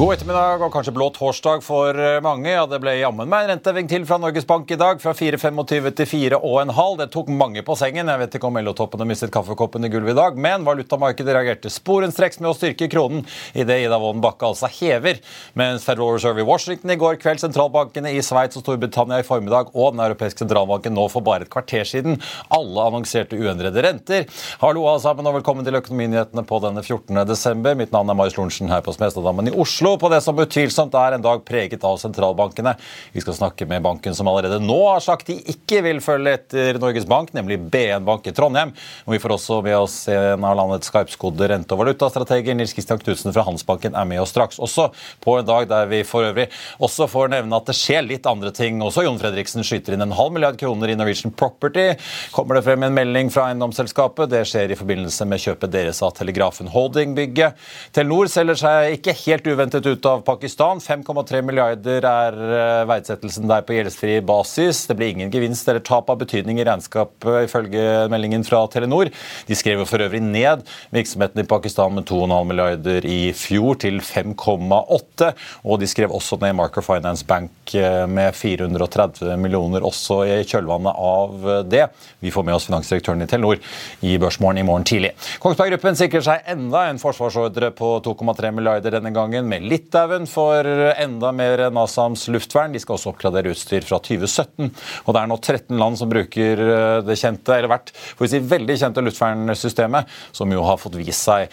God ettermiddag og kanskje blå torsdag for eh, mange. Ja, Det ble jammen meg en renteheving til fra Norges Bank i dag, fra 4,25 til 4,5. Det tok mange på sengen. Jeg vet ikke om LO-toppene mistet kaffekoppen i gulvet i dag, men valutamarkedet reagerte sporenstreks med å styrke kronen idet Ida Wolden Bakke altså hever. Mens Federal Reserve i Washington i går kveld, sentralbankene i Sveits og Storbritannia i formiddag og Den europeiske sentralbanken nå for bare et kvarter siden alle annonserte uendrede renter. Hallo alle sammen og velkommen til Økonominyhetene på denne 14. desember. Mitt navn er Marius Lorentzen her på Smestadammen i Oslo. Oslo på det som utvilsomt er en dag preget av sentralbankene. Vi skal snakke med banken som allerede nå har sagt de ikke vil følge etter Norges Bank, nemlig BN Bank i Trondheim. Og Vi får også med oss en av landets skarpskodde rente- og valutastrateger. Nils Kristian Knutsen fra Handelsbanken er med oss straks. Også på en dag der vi for øvrig også får nevne at det skjer litt andre ting. Også Jon Fredriksen skyter inn en halv milliard kroner i Norwegian Property. Kommer det frem en melding fra eiendomsselskapet? Det skjer i forbindelse med kjøpet deres av Telegrafen Holding-bygget. Telenor selger seg ikke helt uventet hentet ut av Pakistan. 5,3 milliarder er eh, verdsettelsen der på gjeldsfri basis. Det blir ingen gevinst eller tap av betydning i regnskapet, ifølge meldingen fra Telenor. De skrev for øvrig ned virksomheten i Pakistan med 2,5 milliarder i fjor til 5,8. Og de skrev også ned Marker Finance Bank eh, med 430 millioner også i kjølvannet av det. Vi får med oss finansdirektøren i Telenor i Børsmorgen i morgen tidlig. Kongsberg Gruppen sikrer seg enda en forsvarsordre på 2,3 milliarder denne gangen. med Litauen for enda mer NASAMS luftvern. De skal også oppgradere utstyr fra 2017. Og det er nå 13 land som bruker eh, det kjente, eller hvert, for å si, veldig kjente luftvernsystemet, som jo har fått vist seg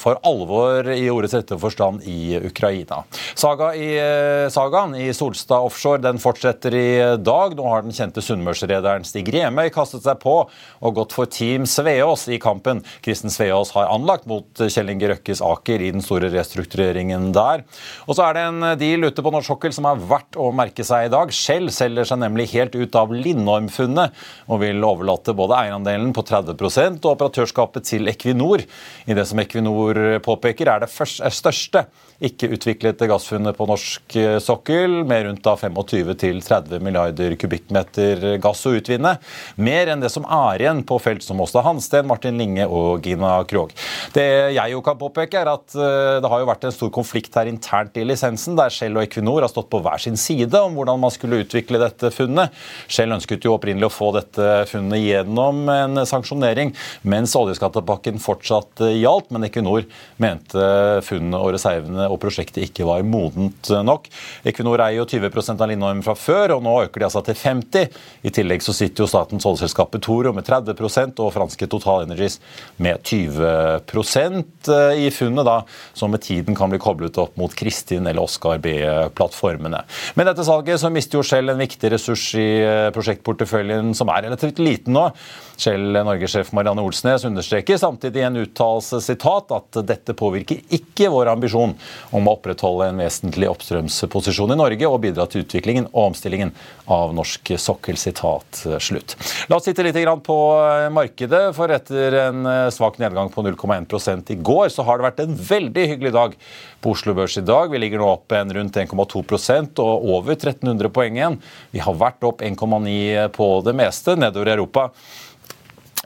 for alvor i ordets rette forstand i Ukraina. Saga i, eh, sagaen i Solstad offshore den fortsetter i dag. Nå har den kjente sunnmørsrederen Stig Remøy kastet seg på og gått for Team Sveås i kampen Kristen Sveås har anlagt mot Kjell Inge Røkkes Aker i den store restruktureringen restruktureringen der. Og så er det en deal ute på norsk sokkel som er verdt å merke seg i dag. Shell selger seg nemlig helt ut av Lindorm-funnet og vil overlate både eierandelen på 30 og operatørskapet til Equinor. I det som Equinor påpeker, er det største ikke-utviklede gassfunnet på norsk sokkel, med rundt 25-30 milliarder kubikkmeter gass å utvinne. Mer enn det som er igjen på felt som Åsta Hansten, Martin Linge og Gina Krog. Det jeg jo kan påpeke, er at eh, det har jo vært en stor konflikt her internt i lisensen, der Shell og Equinor har stått på hver sin side om hvordan man skulle utvikle dette funnet. Shell ønsket jo opprinnelig å få dette funnet gjennom en sanksjonering, mens oljeskattepakken fortsatt gjaldt, men Equinor mente funnet og reservene og prosjektet ikke var modent nok. Equinor eier jo 20% av Lindholm fra før, og nå øker de altså til 50 I tillegg så sitter jo statens oljeselskap Petoro med 30% og franske Total Energies med 20% i funnet, da, som med tiden kan bli koblet opp mot Kristin eller Oscar B-plattformene. Med dette salget så mister jo Shell en viktig ressurs i eh, prosjektporteføljen, som er relativt liten nå. Shell Norge-sjef Marianne Olsnes understreker samtidig i en uttalelse sitat at dette påvirker ikke vår ambisjon om å opprettholde en vesentlig oppstrømsposisjon i Norge og bidra til utviklingen og omstillingen av norsk sokkel. Sitat slutt. La oss sitte litt på eh, markedet, for etter en eh, svak nedgang på 0,1 i går, så har det vært en veldig hyggelig dag på Oslo Børs i dag. Vi ligger nå opp en rundt 1,2% og over 1300 poeng igjen. Vi har vært opp 1,9 på det meste nedover i Europa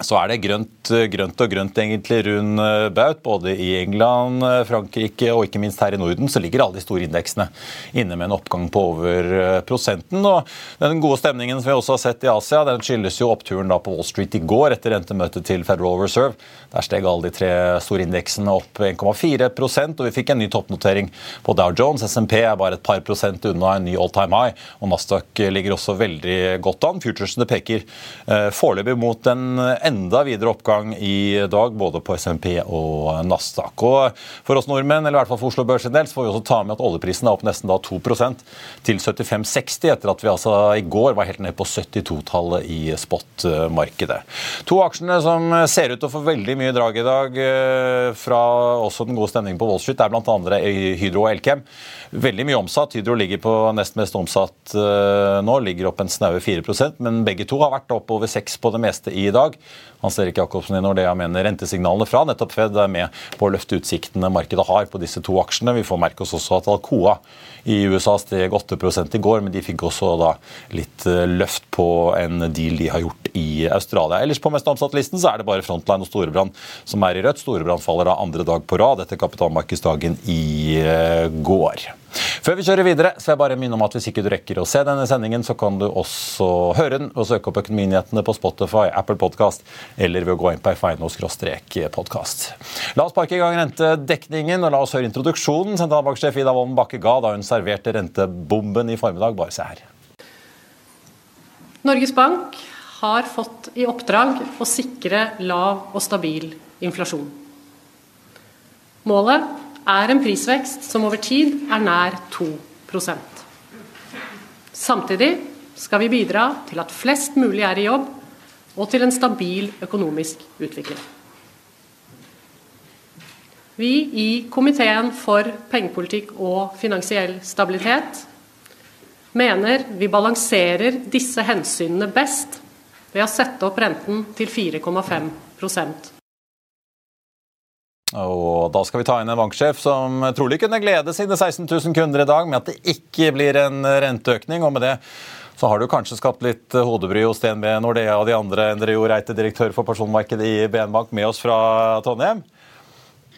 så er det grønt, grønt, og grønt egentlig rund eh, baut. Både i England, eh, Frankrike og ikke minst her i Norden så ligger alle de store indeksene inne med en oppgang på over eh, prosenten. og Den gode stemningen som vi også har sett i Asia, den skyldes jo oppturen da på Wall Street i går etter rentemøtet til Federal Reserve. Der steg alle de tre store indeksene opp 1,4% og vi fikk en ny toppnotering på Dow Jones. SMP er bare et par prosent unna en ny all time high, og Nasdaq ligger også veldig godt an. Futuresene peker foreløpig mot en enda videre oppgang i dag, både på SMP og Nasdaq. Og for oss nordmenn, eller i hvert fall for Oslo Børs sin del, så får vi også ta med at oljeprisen er opp nesten da 2% til 75,60, etter at vi altså i går var helt ned på 72-tallet i spot-markedet. To aksjene som ser ut til å få veldig mye drag i dag eh, fra også den gode stemningen på Wall Street, er bl.a. Hydro og Elkem. Veldig mye omsatt. Hydro ligger på nest mest omsatt eh, nå, ligger opp en snaue 4% men begge to har vært opp over 6 på det meste i dag. Hans Erik Jacobsen i Nordea mener rentesignalene fra nettopp Fed er med på å løfte utsiktene markedet har på disse to aksjene. Vi får merke oss også at Alcoa i USA steg 8 i går, men de fikk også da litt eh, løft på en deal de har gjort i Australia. Ellers på mest omsatt-listen så er det bare Frontline og Storebrand som er i rødt. Storebrand faller da andre dag på rad etter kapitalmarkedsdagen i eh, går. Før vi kjører videre, så vil jeg bare minne om at hvis ikke du rekker å se denne sendingen, så kan du også høre den og søke opp Økonominyhetene på Spotify, Apple Podcast eller ved å gå inn på fino-podkast. La oss parke i gang rentedekningen, og la oss høre introduksjonen sentralbanksjef Ida Wolden Bakke ga da hun serverte rentebomben i formiddag. Bare se her. Norges Bank har fått i oppdrag å sikre lav og stabil inflasjon. Målet er en prisvekst som over tid er nær 2% Samtidig skal vi bidra til at flest mulig er i jobb, og til en stabil økonomisk utvikling. Vi i Komiteen for pengepolitikk og finansiell stabilitet mener vi balanserer disse hensynene best ved å sette opp renten til 4,5 og Da skal vi ta inn en banksjef som trolig kunne glede sine 16 000 kunder i dag med at det ikke blir en renteøkning. og med det så har du kanskje skapt litt hodebry hos DNB, Nordea og de andre. Endre Jo Reite, direktør for personmarkedet i BN Bank, med oss fra Trondheim.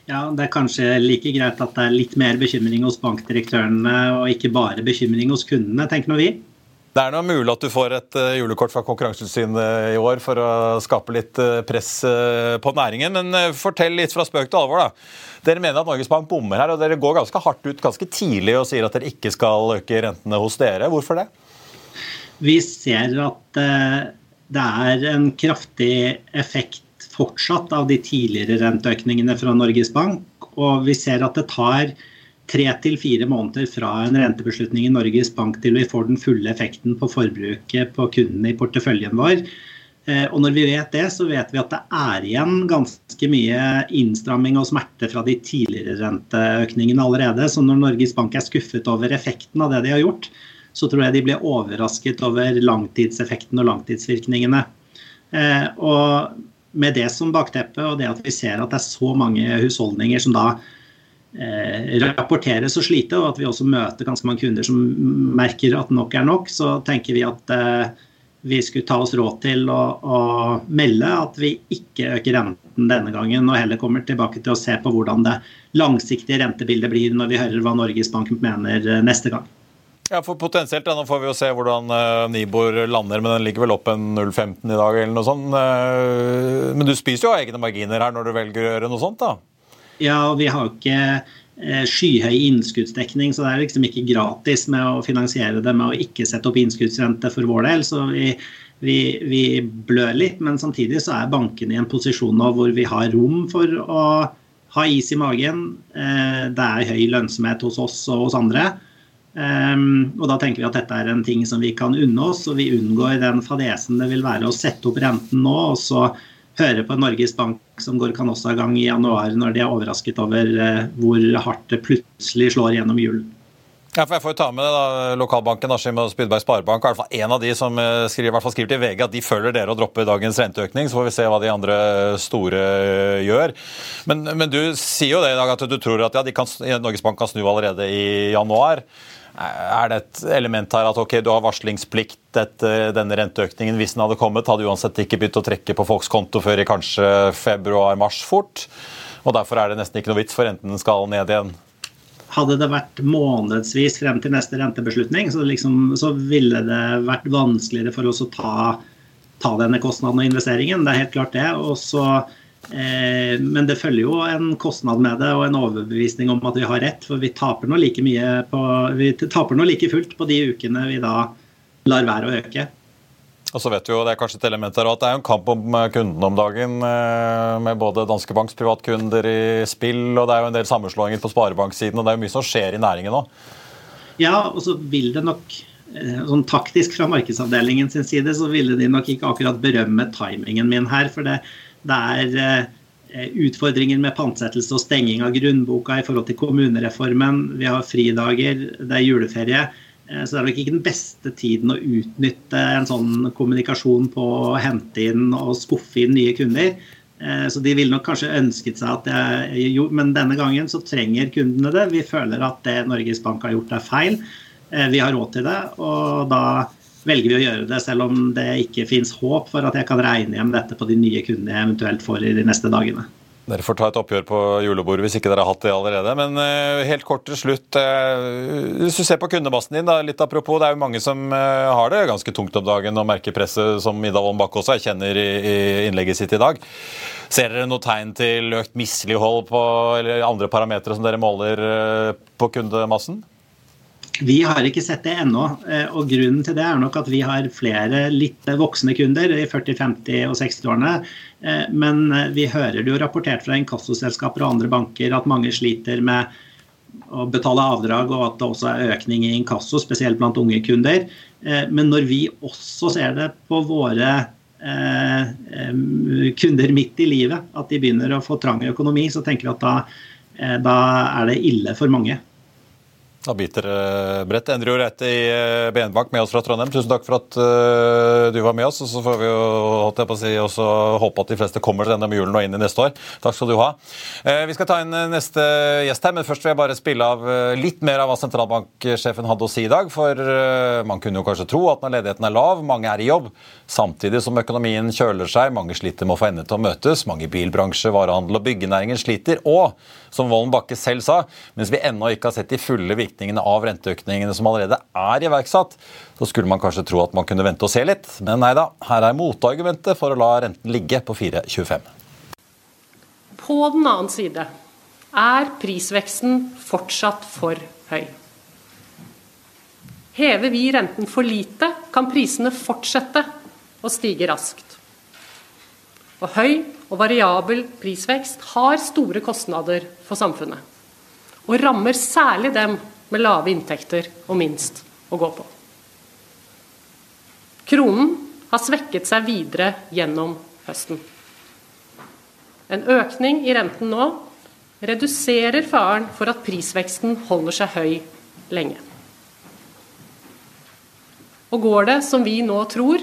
Ja, Det er kanskje like greit at det er litt mer bekymring hos bankdirektørene og ikke bare bekymring hos kundene, tenker nå vi. Det er noe mulig at du får et eh, julekort fra Konkurransetilsynet i år for å skape litt eh, press eh, på næringen. Men fortell litt fra spøk til alvor. da. Dere mener at Norges Bank bommer her, og dere går ganske hardt ut ganske tidlig og sier at dere ikke skal øke rentene hos dere. Hvorfor det? Vi ser at det er en kraftig effekt fortsatt av de tidligere renteøkningene fra Norges Bank. Og vi ser at det tar tre til fire måneder fra en rentebeslutning i Norges Bank til vi får den fulle effekten på forbruket på kundene i porteføljen vår. Eh, og når vi vet det, så vet vi at det er igjen ganske mye innstramming og smerte fra de tidligere renteøkningene allerede. Så når Norges Bank er skuffet over effekten av det de har gjort, så tror jeg de blir overrasket over langtidseffekten og langtidsvirkningene. Eh, og med det som bakteppe og det at vi ser at det er så mange husholdninger som da rapporteres og slite, og at vi også møter ganske mange kunder som merker at nok er nok, så tenker vi at eh, vi skulle ta oss råd til å, å, melde at vi ikke øker renten denne gangen, og heller kommer tilbake til å se på hvordan det langsiktige rentebildet blir når vi hører hva Norges Bank mener eh, neste gang. Ja, for Potensielt, nå får vi jo se hvordan Nibor lander, men den ligger vel opp en 0,15 i dag eller noe sånt. Men du spiser jo egne marginer her når du velger å gjøre noe sånt, da? Ja, og vi har ikke eh, skyhøy innskuddsdekning, så det er liksom ikke gratis med å finansiere det med å ikke sette opp innskuddsrente for vår del. Så vi, vi, vi blør litt, men samtidig så er bankene i en posisjon nå hvor vi har rom for å ha is i magen. Eh, det er høy lønnsomhet hos oss og hos andre. Um, og da tenker vi at dette er en ting som vi kan unne oss, og vi unngår den fadesen det vil være å sette opp renten nå, og så høre på Norges Bank som går Canossa i januar, når de er overrasket over eh, hvor hardt det plutselig slår gjennom julen. Ja, for jeg får jo ta med det da, Lokalbanken Askim og Spydberg Sparebank i en av de som eh, skriver, i hvert fall skriver til VG at de følger dere og dropper dagens renteøkning. Så får vi se hva de andre store eh, gjør. Men, men du sier jo det i dag at du tror at ja, kan, Norges Bank kan snu allerede i januar. Er det et element her at ok, du har varslingsplikt etter denne renteøkningen? Hvis den hadde kommet, hadde uansett ikke begynt å trekke på folks konto før i kanskje februar-mars fort. Og derfor er det nesten ikke noe vits, for renten skal ned igjen. Hadde det vært månedsvis frem til neste rentebeslutning, så, liksom, så ville det vært vanskeligere for oss å ta, ta denne kostnaden og investeringen. Det er helt klart det. Og så men det følger jo en kostnad med det og en overbevisning om at vi har rett. For vi taper nå like mye på, vi taper nå like fullt på de ukene vi da lar være å øke. Og så vet vi jo, Det er kanskje et element her, at det er en kamp om eh, kundene om dagen. Eh, med både Danske Banks privatkunder i spill, og det er jo en del sammenslåinger på sparebanksiden. og Det er jo mye som skjer i næringen nå. Ja, og så vil det nok sånn taktisk fra markedsavdelingen sin side, så ville de nok ikke akkurat berømme timingen min her. For det, det er eh, utfordringer med pantsettelse og stenging av grunnboka i forhold til kommunereformen. Vi har fridager, det er juleferie. Så det er nok ikke den beste tiden å utnytte en sånn kommunikasjon på å hente inn og skuffe inn nye kunder. Så de ville nok kanskje ønsket seg at det jo, Men denne gangen så trenger kundene det. Vi føler at det Norges Bank har gjort er feil. Vi har råd til det, og da velger vi å gjøre det, selv om det ikke fins håp for at jeg kan regne hjem dette på de nye kundene jeg eventuelt får i de neste dagene. Dere får ta et oppgjør på julebordet hvis ikke dere har hatt det allerede. Men uh, helt kort til slutt. Uh, hvis du ser på kundemassen din, da, litt apropos, det er jo mange som uh, har det ganske tungt om dagen og merker presset, som Ida Wolden Bakke også erkjenner i, innlegget sitt i dag. Ser dere noe tegn til økt mislighold på, eller andre parametere som dere måler på kundemassen? Vi har ikke sett det ennå. Eh, og Grunnen til det er nok at vi har flere litt voksne kunder i 40-, 50- og 60-årene. Eh, men eh, vi hører det jo rapportert fra inkassoselskaper og andre banker at mange sliter med å betale avdrag, og at det også er økning i inkasso, spesielt blant unge kunder. Men når vi også ser det på våre kunder midt i livet, at de begynner å få trang økonomi, så tenker vi at da, da er det ille for mange. Da biter det bredt. Endre jo rett i eh, BN-bank med oss fra Trondheim. Tusen takk for at uh, du var med oss. og Så får vi jo holdt jeg på å si, også håpe at de fleste kommer til gjennom julen og inn i neste år. Takk skal du ha. Vi skal ta inn neste gjest her, men først vil jeg bare spille av litt mer av hva sentralbanksjefen hadde å si i dag. For man kunne jo kanskje tro at når ledigheten er lav, mange er i jobb, samtidig som økonomien kjøler seg, mange sliter med å få endene til å møtes, mange i bilbransje, varehandel og byggenæringen sliter. og som Vollen Bakke selv sa, mens vi ennå ikke har sett de fulle virkningene av renteøkningene som allerede er iverksatt, så skulle man kanskje tro at man kunne vente og se litt. Men nei da, her er motargumentet for å la renten ligge på 4,25. På den annen side er prisveksten fortsatt for høy. Hever vi renten for lite, kan prisene fortsette å stige raskt. Og høy og variabel prisvekst har store kostnader for samfunnet. Og rammer særlig dem med lave inntekter og minst å gå på. Kronen har svekket seg videre gjennom høsten. En økning i renten nå reduserer faren for at prisveksten holder seg høy lenge. Og går det som vi nå tror,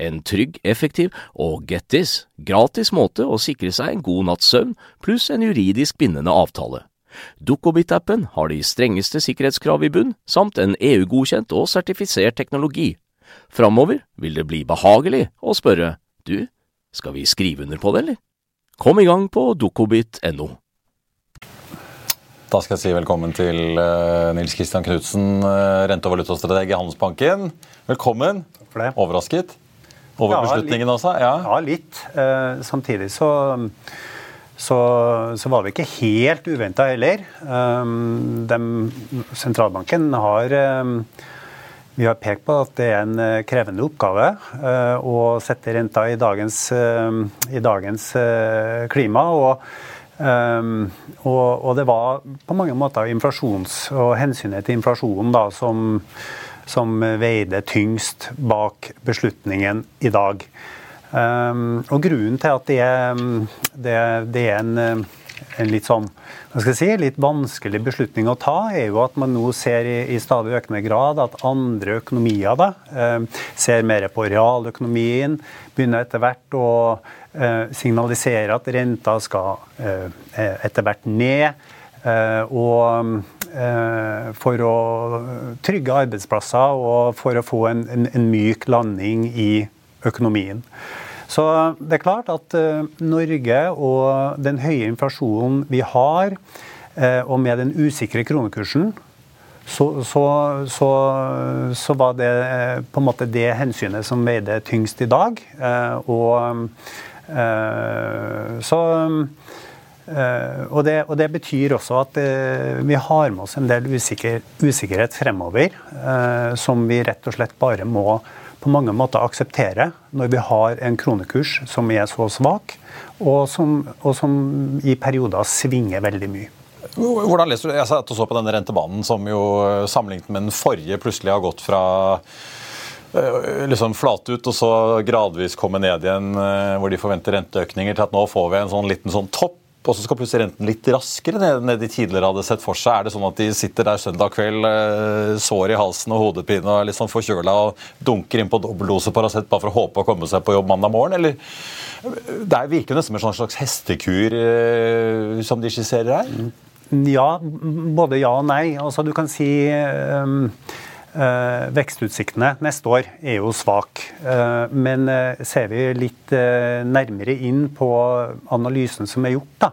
en trygg, effektiv og get this, gratis måte å sikre seg en god natts søvn pluss en juridisk bindende avtale. Dukkobit-appen har de strengeste sikkerhetskrav i bunn, samt en EU-godkjent og sertifisert teknologi. Framover vil det bli behagelig å spørre du, skal vi skrive under på det, eller? Kom i gang på dukkobit.no. Da skal jeg si velkommen til uh, Nils Kristian Knutsen, uh, rente- og valutastrateg i Handelsbanken. Velkommen. Takk for det. Overrasket over ja, beslutningen litt, også? Ja, ja litt. Eh, samtidig så så, så, var det ikke helt uventa heller. Um, dem, sentralbanken har um, vi har pekt på at det er en uh, krevende oppgave uh, å sette renta i dagens, uh, i dagens klima. Og, um, og, og, det var på mange måter inflasjons- og hensynet til inflasjonen da, som, som veide tyngst bak beslutningen i dag. Um, og grunnen til at det det, det er en, en, litt sånn hva skal jeg si, litt vanskelig beslutning å ta, er jo at man nå ser i, i stadig økende grad at andre økonomier da, um, ser mer på realøkonomien, begynner etter hvert å uh, signalisere at renta skal uh, etter hvert ned. Og for å trygge arbeidsplasser og for å få en, en, en myk landing i økonomien. Så det er klart at Norge og den høye inflasjonen vi har, og med den usikre kronekursen, så, så, så, så, var det på en måte det hensynet som veide tyngst i dag. Og så og, det, og, det, betyr også at uh, vi har med oss en del usikker, usikkerhet fremover, uh, som vi rett og slett bare må på mange måter akseptere når vi har en kronekurs som er så svak, og som, og som i perioder svinger veldig mye. Hvordan leser du, Jeg satt og så på denne rentebanen som jo sammenlignet med den forrige plutselig har gått fra liksom flate ut og så gradvis komme ned igjen hvor de forventer renteøkninger, til at nå får vi en sånn liten sånn topp og så skal plutselig renten litt raskere ned enn de tidligere hadde sett for seg. Er det sånn at de sitter der søndag kveld, eh, sår i halsen og hodepine og er litt sånn forkjøla og dunker inn på dobbeldose Paracet bare for å håpe å komme seg på jobb mandag morgen? Eller det virker nesten som en slags hestekur eh, som de skisserer her? Ja, både ja og nei. Altså, du kan si um vekstutsiktene neste år er jo svake. Eh, men eh, ser vi litt nærmere inn på analysen som er gjort, da,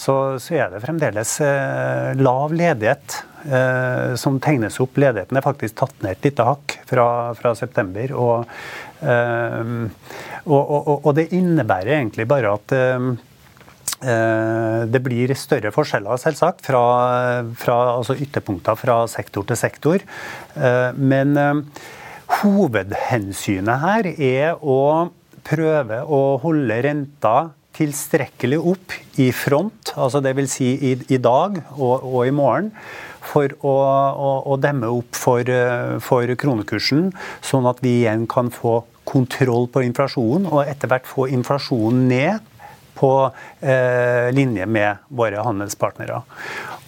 så, er det fremdeles lav ledighet som tegnes opp. Ledigheten er faktisk tatt ned et lite hakk fra, fra september. Og, og, og, og, det innebærer egentlig bare at Eh, det blir større forskjeller, selvsagt, fra, fra altså ytterpunkter fra sektor til sektor. Eh, men eh, hovedhensynet her er å prøve å holde renta tilstrekkelig opp i front, altså dvs. Si i, i dag og, og, i morgen, for å, å, å demme opp for, for, kronekursen, sånn at vi igjen kan få kontroll på inflasjonen, og etter hvert få inflasjonen ned på eh, linje med våre handelspartnere.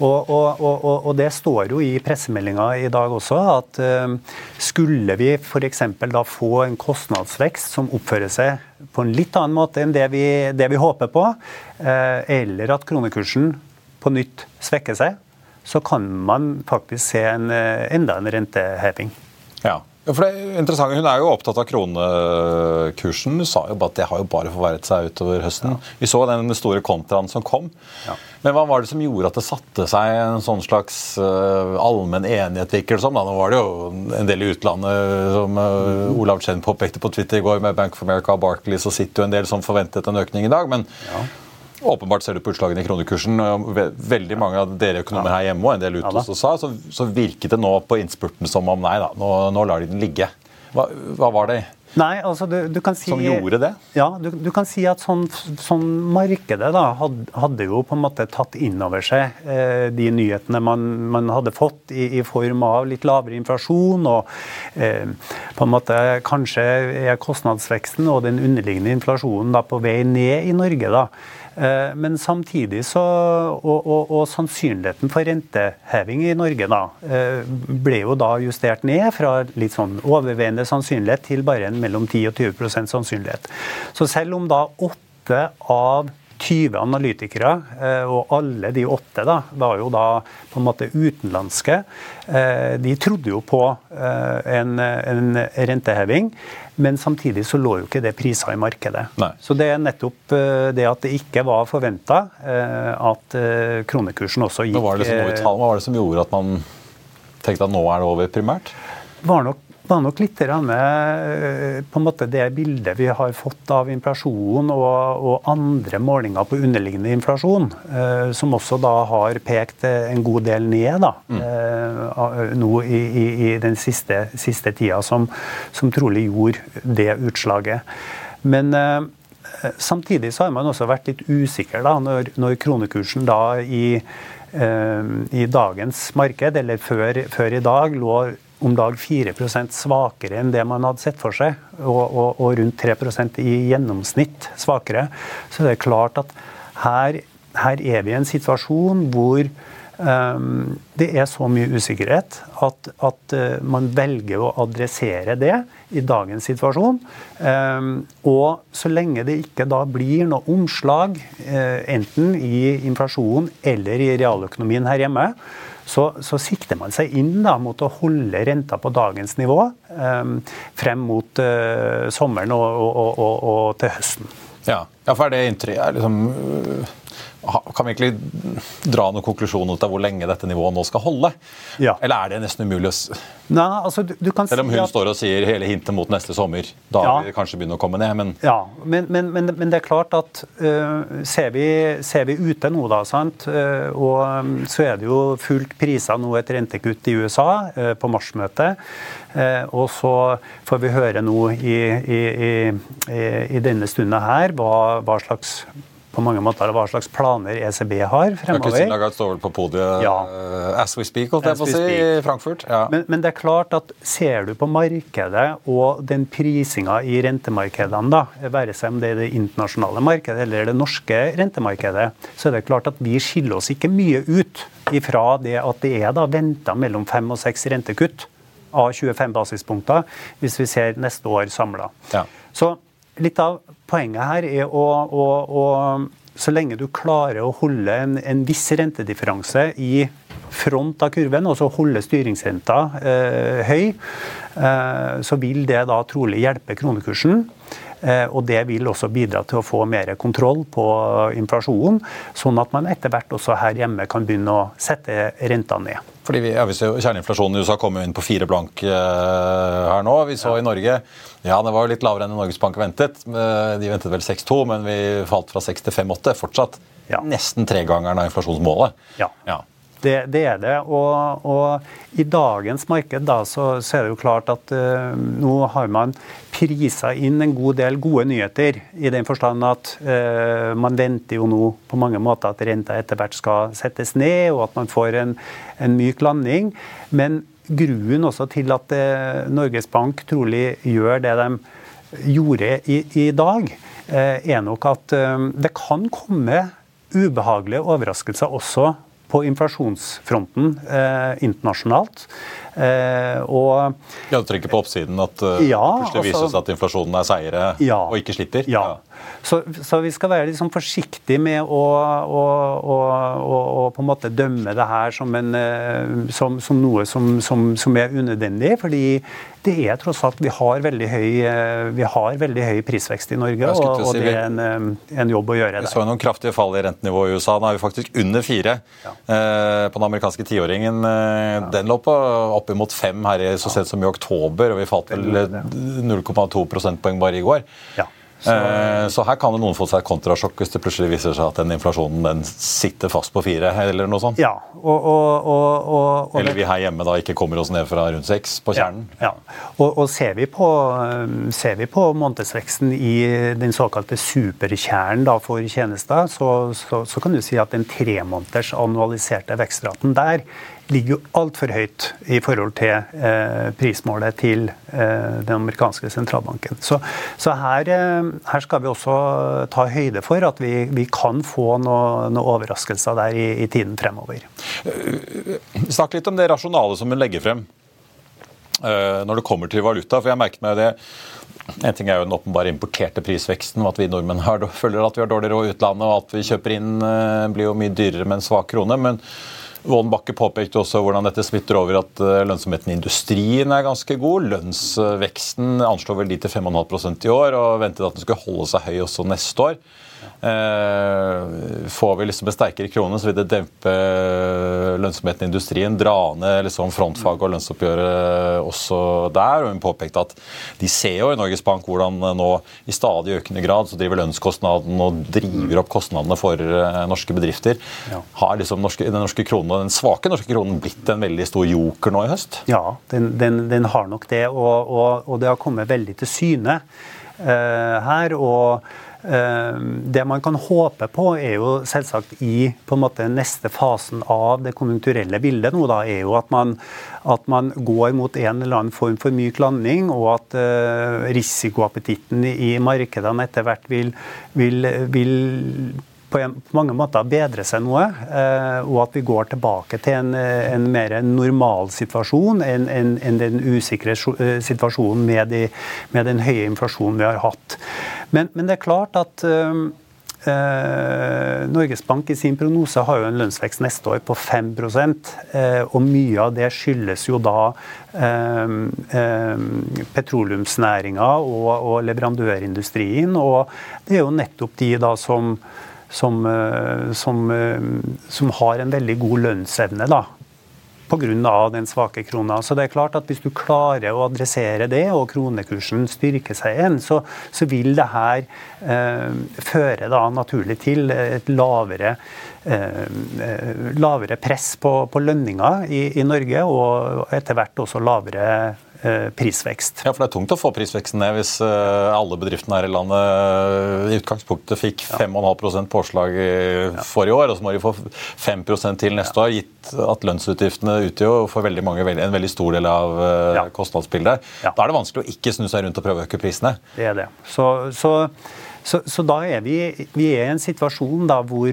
Og, og, og, og, det står jo i pressemeldinga i dag også at eh, skulle vi f.eks. da få en kostnadsvekst som oppfører seg på en litt annen måte enn det vi, det vi håper på, eh, eller at kronekursen på nytt svekker seg, så kan man faktisk se en, enda en renteheving. Ja. Ja, for det er interessant. Hun er jo opptatt av kronekursen. Hun sa jo at det har jo bare forverret seg utover høsten. Ja. Vi så den store kontraen som kom. Ja. Men hva var det som gjorde at det satte seg en sånn slags uh, allmenn enighet? virker det som? Da. Nå var det jo en del i utlandet, som uh, Olav Chen påpekte på Twitter i går, med Bank of America og Barclays, så sitter jo en del som forventet en økning i dag. men ja. Åpenbart ser du på utslagene i kronekursen. Veldig mange av dere økonomer her hjemme og en del ute også sa, så, så, virket det nå på innspurten som om nei da, nå, nå lar de den ligge. Hva, hva var det Nei, altså du, du kan si, Som gjorde det? Ja, du, du kan si at sånn, sånn markedet da, hadde, hadde, jo på en måte tatt inn over seg eh, de nyhetene man, man hadde fått i, i, form av litt lavere inflasjon. og eh, på en måte Kanskje er kostnadsveksten og den underliggende inflasjonen da på vei ned i Norge. da. Eh, men samtidig så og, og, og, sannsynligheten for renteheving i Norge da, eh, ble jo da justert ned fra litt sånn overveiende sannsynlighet til bare en mellom 10 og 20% sannsynlighet. Så selv om da åtte av 20 analytikere, eh, og alle de åtte da, var jo da på en måte utenlandske. De trodde jo på en, en renteheving. Men samtidig så lå jo ikke det priser i markedet. Nei. Så det er nettopp eh, det at det ikke var forventa eh, at eh, kronekursen også gikk Hva var, Hva var det som gjorde at man tenkte at nå er det over, primært? var nok var nok litt med på en måte det bildet vi har fått av inflasjon og, og andre målinger på underliggende inflasjon, eh, som også da har pekt en god del ned da, mm. eh, nå i, i, i, den siste, siste tida, som, som, trolig gjorde det utslaget. Men eh, samtidig så har man også vært litt usikker da, når, når kronekursen da i, eh, i dagens marked, eller før, før i dag, lå om lag 4 svakere enn det man hadde sett for seg, og, og, og rundt 3% i gjennomsnitt svakere, så det er klart at her, her er vi i en situasjon hvor det er så mye usikkerhet at, at uh, man velger å adressere det i dagens situasjon. Um, og så lenge det ikke da blir noe omslag, uh, enten i inflasjonen eller i realøkonomien her hjemme, så, så, sikter man seg inn da, mot å holde renta på dagens nivå um, frem mot uh, sommeren og, og, og, og, til høsten. Ja, ja for er det inntrykket liksom, kan vi egentlig dra noen konklusjoner ut av hvor lenge dette nivået nå skal holde? Ja. Eller er det nesten umulig å Nei, altså, du, du kan Selv om hun si at... står og sier hele hintet mot neste sommer. Da ja. vil det kanskje begynne å komme ned, men Ja, men, men, men, men det er klart at uh, ser, vi, ser, vi, ute nå, da, sant? Uh, og um, så er det jo fullt prisa nå et rentekutt i USA uh, på marsmøtet. og så får vi høre nå i, i, i, i denne stunda her hva, hva slags på mange måter hva slags planer ECB har fremover. Kristin Lagarde står vel på podiet ja. uh, as we speak, holdt jeg på å si, i Frankfurt. Ja. Men, men, det er klart at ser du på markedet og den prisinga i rentemarkedene, da, være seg om det er det internasjonale markedet eller det norske rentemarkedet, så er det klart at vi skiller oss ikke mye ut ifra det at det er da venta mellom fem og seks rentekutt av 25 basispunkter hvis vi ser neste år samla. Ja. Så litt av poenget her er å, å, å Så lenge du klarer å holde en, en viss rentedifferanse i front av kurven, og så holde styringsrenta eh, høy, eh, så vil det da trolig hjelpe kronekursen. Eh, og det vil også bidra til å få mer kontroll på inflasjonen, sånn at man etter hvert også her hjemme kan begynne å sette renta ned. Fordi vi, ja, vi ser Kjerneinflasjonen i USA kommer inn på fire blank uh, her nå. Vi så ja. i Norge ja, det var jo litt lavere enn Norges Bank ventet. Eh, de ventet vel 6,2, men vi falt fra 6 til 5,8. Fortsatt ja. nesten tregangeren av inflasjonsmålet. Ja. ja. Det, det, er det. Og, og, i dagens marked da, så, så, er det jo klart at uh, nå har man prisa inn en god del gode nyheter. I den forstand at uh, man venter jo nå på mange måter at renta etter hvert skal settes ned, og at man får en, en myk landing. Men gruen også til at uh, Norges Bank trolig gjør det de gjorde i, i dag, er nok at det kan komme ubehagelige overraskelser også på inflasjonsfronten eh, internasjonalt. Eh, og, ja, Du trekker på oppsiden at uh, ja, plutselig vises seg at inflasjonen er seire ja, og ikke slipper? Ja. ja. Så, så, vi skal være liksom forsiktige med å, å, å, å, på en måte dømme det her som, en, eh, som, som noe som, som, er unødvendig. fordi det er tross alt Vi har veldig høy, eh, vi har veldig høy prisvekst i Norge, og, og, det er en, en, jobb å gjøre der. Vi så noen kraftige fall i rentenivået i USA. Nå er vi faktisk under fire ja. eh, på den amerikanske tiåringen. Eh, den lå på oppimot fem her i, så sent som i oktober, og vi falt vel 0,2 prosentpoeng bare i går. Ja. Så, eh, så, her kan det noen få seg kontrasjokk hvis det plutselig viser seg at den inflasjonen den sitter fast på fire, eller noe sånt. Ja, og, og, og, eller vi her hjemme da ikke kommer oss ned fra rundt seks på kjernen. Ja, ja. Og, ser vi på, ser vi på månedsveksten i den såkalte superkjernen da, for tjenester, så, så, så, kan du si at den tremåneders annualiserte vekstraten der ligger jo altfor høyt i forhold til eh, prismålet til eh, den amerikanske sentralbanken. Så, så her, eh, her, skal vi også ta høyde for at vi, vi kan få noen noe overraskelser der i, i, tiden fremover. Snakk litt om det rasjonale som hun legger frem når det kommer til valuta. for jeg merket meg det en ting er jo den åpenbare importerte prisveksten, og at vi nordmenn har, føler at vi har dårligere råd i utlandet, og at vi kjøper inn blir jo mye dyrere med en svak krone. men Vålen Bakke påpekte også hvordan dette smitter over at eh, lønnsomheten i industrien er ganske god. Lønnsveksten anslår vel de til 5,5% i år, og ventet at den skulle holde seg høy også neste år. Eh, får vi liksom en sterkere krone, så vil det dempe eh, lønnsomheten i industrien. Dra ned liksom frontfag og lønnsoppgjøret også der. Og hun påpekte at de ser jo i Norges Bank hvordan nå i stadig økende grad så driver lønnskostnaden og driver opp kostnadene for norske bedrifter. Har liksom norske, den norske kronen, den svake norske kronen blitt en veldig stor joker nå i høst? Ja, den, den, den har nok det. Og, og, og, det har kommet veldig til syne uh, her. og Eh, det man kan håpe på, er jo selvsagt i på en måte neste fasen av det konjunkturelle bildet nå, da, er jo at man, at man går mot en eller annen form for myk landing, og at uh, risikoappetitten i markedene etter hvert vil, vil, vil på, mange måter bedrer seg noe, og at vi går tilbake til en, en mer normal situasjon enn en, en den usikre situasjonen med, de, med, den høye inflasjonen vi har hatt. Men, men det er klart at Eh, Norges Bank i sin prognose har jo en lønnsvekst neste år på 5 eh, og mye av det skyldes jo da eh, eh, petroleumsnæringa og, og, leverandørindustrien. Og det er jo nettopp de da som som, eh, som, eh, som, har en veldig god lønnsevne. Da pga. den svake krona. Så det er klart at Hvis du klarer å adressere det, og kronekursen styrker seg igjen, så, så vil det her eh, føre da naturlig til et lavere, eh, eh lavere press på, på lønninger i, i Norge, og etter hvert også lavere prisvekst. Ja, for Det er tungt å få prisveksten ned hvis eh, alle bedriftene her i landet eh, i utgangspunktet fikk 5,5% påslag forrige år, og så må de få 5% til neste år, gitt at lønnsutgiftene utgjør for veldig mange en veldig stor del av kostnadsbildet. Da er det vanskelig å ikke snu seg rundt og prøve å øke prisene. Det er det. Så, så, så, så da er vi, vi er i en situasjon da hvor,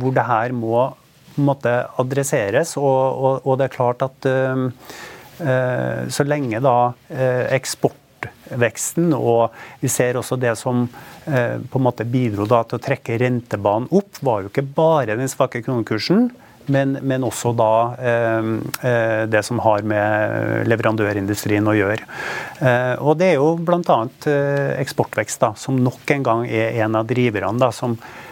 hvor det her må måtte adresseres, og, og, og det er klart at Eh, så lenge da eh, eksportveksten og vi ser også det som eh, på en måte bidro da til å trekke rentebanen opp, var jo ikke bare den svake kronekursen. Men, men, også da eh, det som har med leverandørindustrien å gjøre. Eh, og det er jo bl.a. Eh, eksportvekst da, som nok en gang er en av driverne da, som, Eh,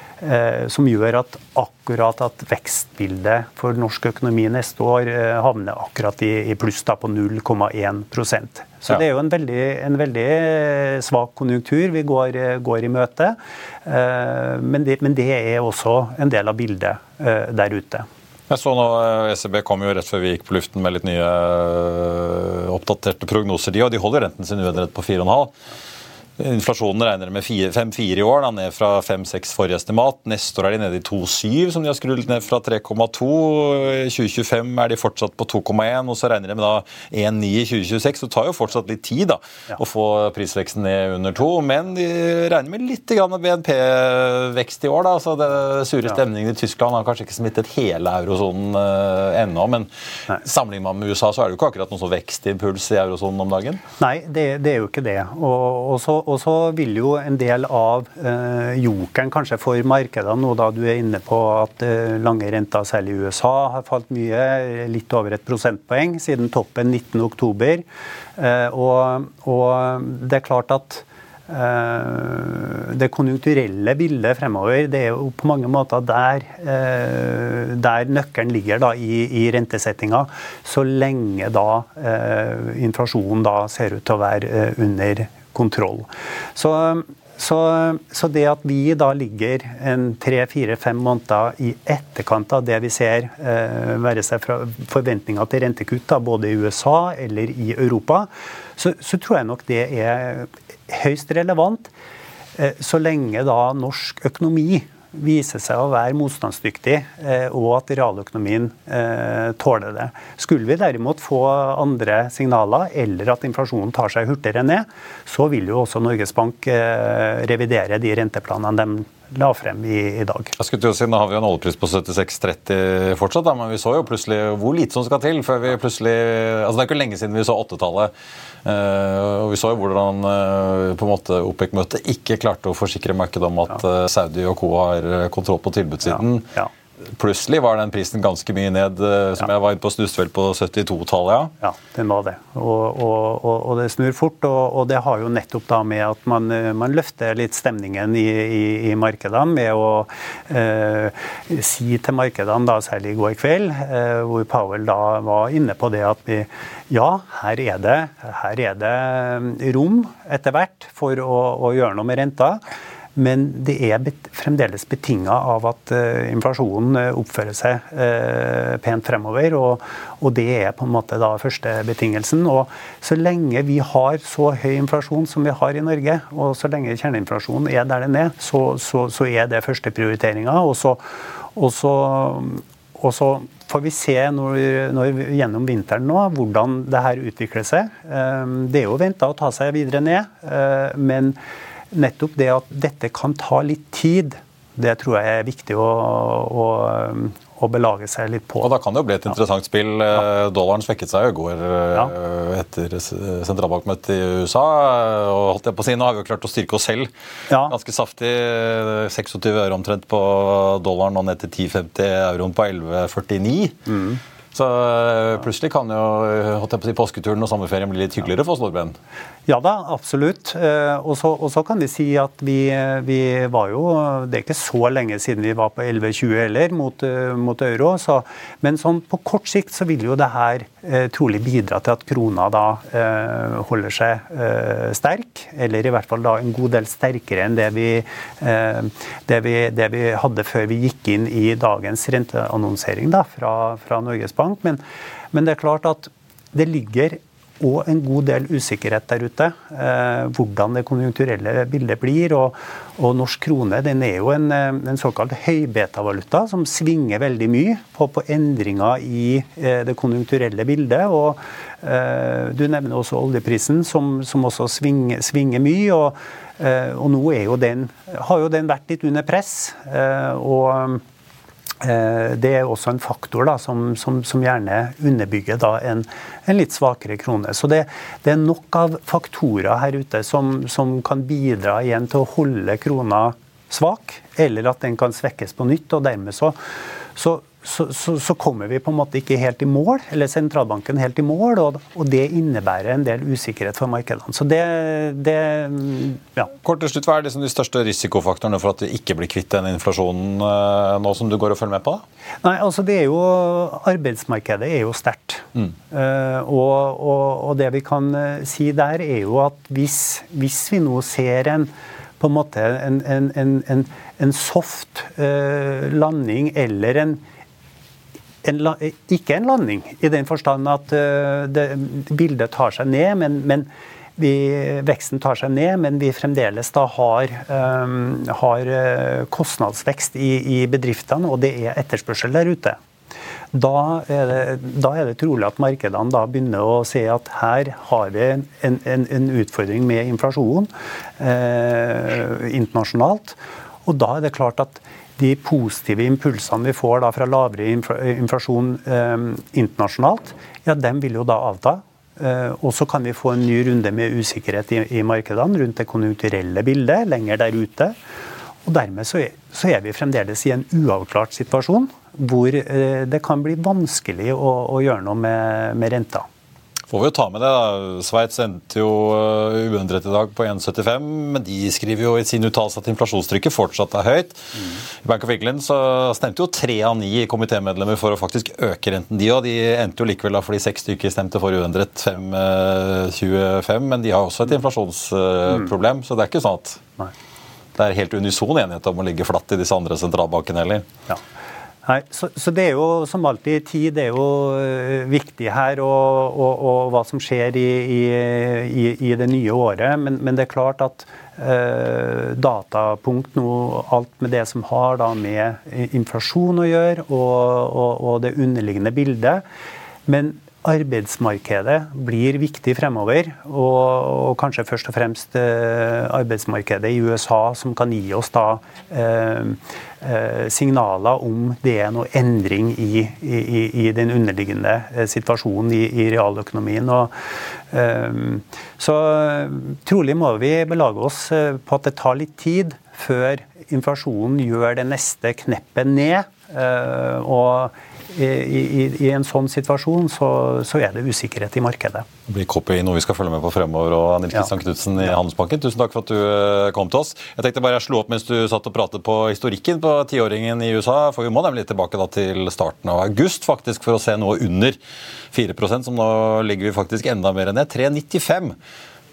som gjør at akkurat at vekstbildet for norsk økonomi neste år eh, havner akkurat i, pluss da på 0,1% Så det er jo en veldig, en veldig, svak konjunktur vi går, går i møte. Eh, men det, men det, er også en del av bildet der ute. Jeg så nå, ECB kom jo rett før vi gikk på luften med litt nye oppdaterte prognoser. De, og de holder renten sin uendret på 4,5. Inflasjonen regner med 5-4 i år, da, ned fra 5-6 forrige estimat. Neste år er de nede i 2,7, som de har skrudd ned fra 3,2. I 2025 er de fortsatt på 2,1, og så regner de med da 1,9 i 2026. Så det tar jo fortsatt litt tid da, ja. å få prisveksten ned under 2, men de regner med litt BNP-vekst i år. da, så det Sure stemningen i Tyskland har kanskje ikke smittet hele eurosonen uh, ennå, men Nei. sammenlignet med USA så er det jo ikke akkurat noen sånn vekstimpuls i eurosonen om dagen? Nei, det, det er jo ikke det. og, og så og så vil jo en del av eh, jokeren kanskje for markedene, nå da du er inne på at eh, lange renter, særlig i USA, har falt mye, litt over et prosentpoeng siden toppen 19.10. Eh, og, og det er klart at eh, det konjunkturelle bildet fremover, det er jo på mange måter der, eh, der nøkkelen ligger da i, i rentesettinga. Så lenge da eh, inflasjonen da ser ut til å være under kontroll. Så, så, så, det at vi da ligger en tre-fire-fem måneder i etterkant av det vi ser eh, være seg fra forventninger til rentekutt, da, både i USA eller i Europa, så, så tror jeg nok det er høyst relevant. Eh, så lenge da norsk økonomi viser seg å være motstandsdyktig, eh, og at realøkonomien eh, tåler det. Skulle vi derimot få andre signaler, eller at inflasjonen tar seg hurtigere ned, så vil jo også Norges Bank eh, revidere de renteplanene de la frem i, i dag. Jeg skulle til å si, Nå har vi jo en oljepris på 76,30 fortsatt, da, men vi så jo plutselig hvor lite som skal til før vi plutselig altså Det er ikke lenge siden vi så 8-tallet. Uh, og Vi så jo hvordan uh, på en måte OPEC-møtet ikke klarte å forsikre markedet om at uh, Saudi og co. har kontroll på tilbudssiden. Ja. Ja. Plutselig var den prisen ganske mye ned, eh, som ja. jeg var inne på snusset på 72-tallet. Ja. ja, den var det. Og, og, og, og det snur fort. Og, det har jo nettopp da med at man, eh, man løfter litt stemningen i, i, i markedene med å eh, si til markedene, da, særlig i går kveld, eh, hvor Powell da var inne på det at vi ja, her er det, her er det eh, rom etter hvert for å, å gjøre noe med renta. Men det er fremdeles betinga av at uh, inflasjonen uh, oppfører seg uh, pent fremover. Og, det er på en måte da første betingelsen. Og så lenge vi har så høy inflasjon som vi har i Norge, og så lenge kjerneinflasjonen er der den er, så, så, så er det førsteprioriteringa. Og så, og så, og så får vi se når, når, gjennom vinteren nå hvordan det her utvikler seg. Det er jo venta å ta seg videre ned, men nettopp det at dette kan ta litt tid Det tror jeg er viktig å, å, å belage seg litt på. Og Da kan det jo bli et interessant spill. Dollaren svekket seg i går ja. etter sentralbankmøtet i USA. og holdt jeg på å si, Nå har vi jo klart å styrke oss selv ja. ganske saftig. 26 øre omtrent på dollaren og ned til 10,50 euroen på 11,49. Mm. Så eh, plutselig kan jo å si, påsketuren og sommerferien bli litt hyggeligere for oss nordmenn? Ja da, absolutt. Eh, og så kan vi si at vi, vi, var jo Det er ikke så lenge siden vi var på 11,20 heller mot, eh, mot euro. Så, men sånn på kort sikt så vil jo det her eh, trolig bidra til at krona da eh, holder seg eh, sterk. Eller i hvert fall da en god del sterkere enn det vi, det vi, det vi hadde før vi gikk inn i dagens renteannonsering da, fra, fra Norges Bank. Men, men det er klart at det ligger og en god del usikkerhet der ute. Eh, hvordan det konjunkturelle bildet blir. Og, og norsk krone den er jo en, eh, en såkalt høybeta-valuta som svinger veldig mye på, på endringer i eh, det konjunkturelle bildet. og eh, Du nevner også oljeprisen, som, som også svinger, svinger mye. og, eh, og nå jo den, har jo den vært litt under press. Eh, og det er også en faktor da, som, som, som, gjerne underbygger da, en, en, litt svakere krone. Så det, det, er nok av faktorer her ute som, som, kan bidra igjen til å holde krona svak, eller at den kan svekkes på nytt. og dermed så, så så, så, så, kommer vi på en måte ikke helt i mål, eller sentralbanken helt i mål, og, og det innebærer en del usikkerhet for markedene. Så det, det ja. Kort til slutt, Hva er liksom de største risikofaktorene for at vi ikke blir kvitt den inflasjonen uh, nå som du går og følger med på? Nei, altså det er jo, Arbeidsmarkedet er jo sterkt. Mm. Uh, og, og, og, det vi kan uh, si der, er jo at hvis, hvis vi nå ser en på en måte en, en, en, en soft landing eller en en, ikke en landing, i den forstand at uh, det, bildet tar seg ned, men, men vi, veksten tar seg ned, men vi fremdeles da har, um, har uh, kostnadsvekst i, i, bedriftene, og det er etterspørsel der ute. Da er, det, da er det trolig at markedene da begynner å se at her har vi en, en, en utfordring med inflasjon eh, internasjonalt. Og da er det klart at de positive impulsene vi får fra lavere inflasjon eh, internasjonalt, ja, dem vil jo da avta. Eh, og så kan vi få en ny runde med usikkerhet i, i markedene rundt det konjunkturelle bildet lenger der ute. Og dermed så er, så er vi fremdeles i en uavklart situasjon hvor eh, det kan bli vanskelig å, å gjøre noe med, med renta får vi jo ta med det. da. Sveits endte jo eh, uendret i dag på 1,75, men de skriver jo i sin uttalelse at inflasjonstrykket fortsatt er høyt. Mm. I Bank of England så stemte jo tre av ni komitémedlemmer for å faktisk øke renten, de òg. De endte jo likevel da fordi seks stykker stemte for uendret 5,25, eh, men de har også et inflasjonsproblem, mm. så det er ikke sånn at Nei. det er helt unison enighet om å ligge flatt i disse andre sentralbankene heller. Ja. Nei, så, så, det er jo som alltid tid er jo eh, viktig her, og, og, og hva som skjer i, i, i, det nye året. Men, men det er klart at eh, datapunkt nå, alt med det som har da med inflasjon å gjøre, og, og det underliggende bildet. Men arbeidsmarkedet blir viktig fremover. Og, kanskje først og fremst eh, arbeidsmarkedet i USA, som kan gi oss da eh, eh, signaler om det er noe endring i, i, i den underliggende situasjonen i, i realøkonomien. Og, så trolig må vi belage oss på at det tar litt tid før inflasjonen gjør det neste kneppet ned. Og i, i, i, en sånn situasjon så, så, er det usikkerhet i markedet. Det blir copy noe vi skal følge med på fremover. og Nils Kristian ja. Knutsen i Handelsbanken, tusen takk for at du eh, kom til oss. Jeg tenkte bare jeg slo opp mens du satt og pratet på historikken på tiåringen i USA. For vi må nemlig tilbake da til starten av august faktisk for å se noe under 4% som nå ligger vi faktisk enda mer enn det. 3,95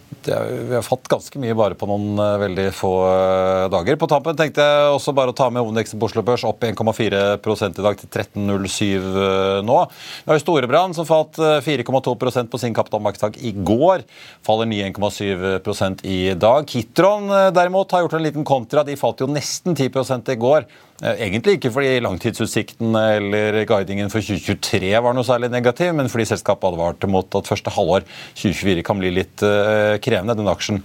vi har fått ganske mye bare på noen uh, veldig få uh, dager. På tampen tenkte jeg også bare å ta med hovedindeksen på Oslo Børs opp 1,4% i dag til 13,07 uh, nå. Vi har jo Storebrand som falt 4,2% på sin kapitalmarkedsdag i går. Faller 9,7% i dag. Kitron derimot har gjort en liten kontra. De falt jo nesten 10% i går Eh, egentlig ikke fordi langtidsutsiktene eller guidingen for 2023 var noe særlig negativ, men fordi selskapet advarte mot at første halvår 2024 kan bli litt uh, krevende. Den aksjen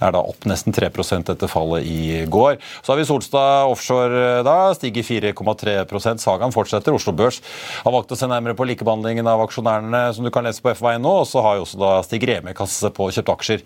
er da opp nesten 3 etter fallet i går. Så har vi Solstad Offshore da, stiger 4,3% Sagaen fortsetter. Oslo Børs har valgt å se nærmere på likebehandlingen av aksjonærene, som du kan lese på FVI nå. Og så har jo også da Stig Reme kastet seg på kjøpt aksjer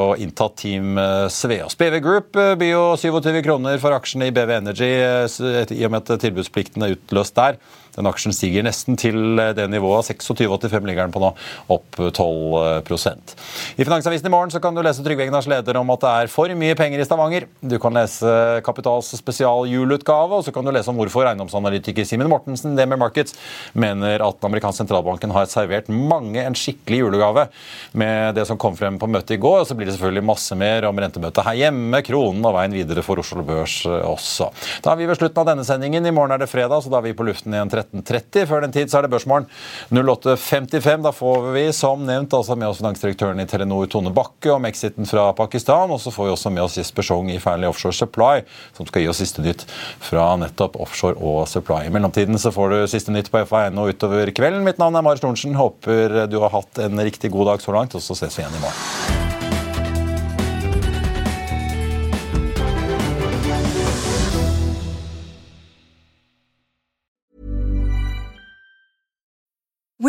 og inntatt Team Sveås. BV Group blir jo 27 kroner for aksjene i BV Energy i og med at tilbudsplikten er utløst der. Den aksjen stiger nesten til eh, det nivået. 26,85 ligger den på nå, opp 12% I Finansavisen i morgen så kan du lese Trygve Egnars leder om at det er for mye penger i Stavanger. Du kan lese Kapitals spesialjulutgave, og så kan du lese om hvorfor eiendomsanalytiker Simen Mortensen Demer Markets mener at den amerikanske sentralbanken har servert mange en skikkelig julegave med det som kom frem på møtet i går. Og så blir det selvfølgelig masse mer om rentemøtet her hjemme, kronen og veien videre for Oslo Børs eh, også. Da er vi ved slutten av denne sendingen. I morgen er det fredag, så da er vi på luften igjen 13.30. Før den tid så er det Børsmorgen 08.55. Da får vi som nevnt altså med oss finansdirektøren i Telenor Tone Bakke om exiten fra Pakistan. Og så får vi også med oss Jesper Schong i Fearnley Offshore Supply, som skal gi oss siste nytt fra nettopp offshore og supply. I mellomtiden så får du siste nytt på FA1 og utover kvelden. Mitt navn er Marius Lorentzen. Håper du har hatt en riktig god dag så langt, og så ses vi igjen i morgen.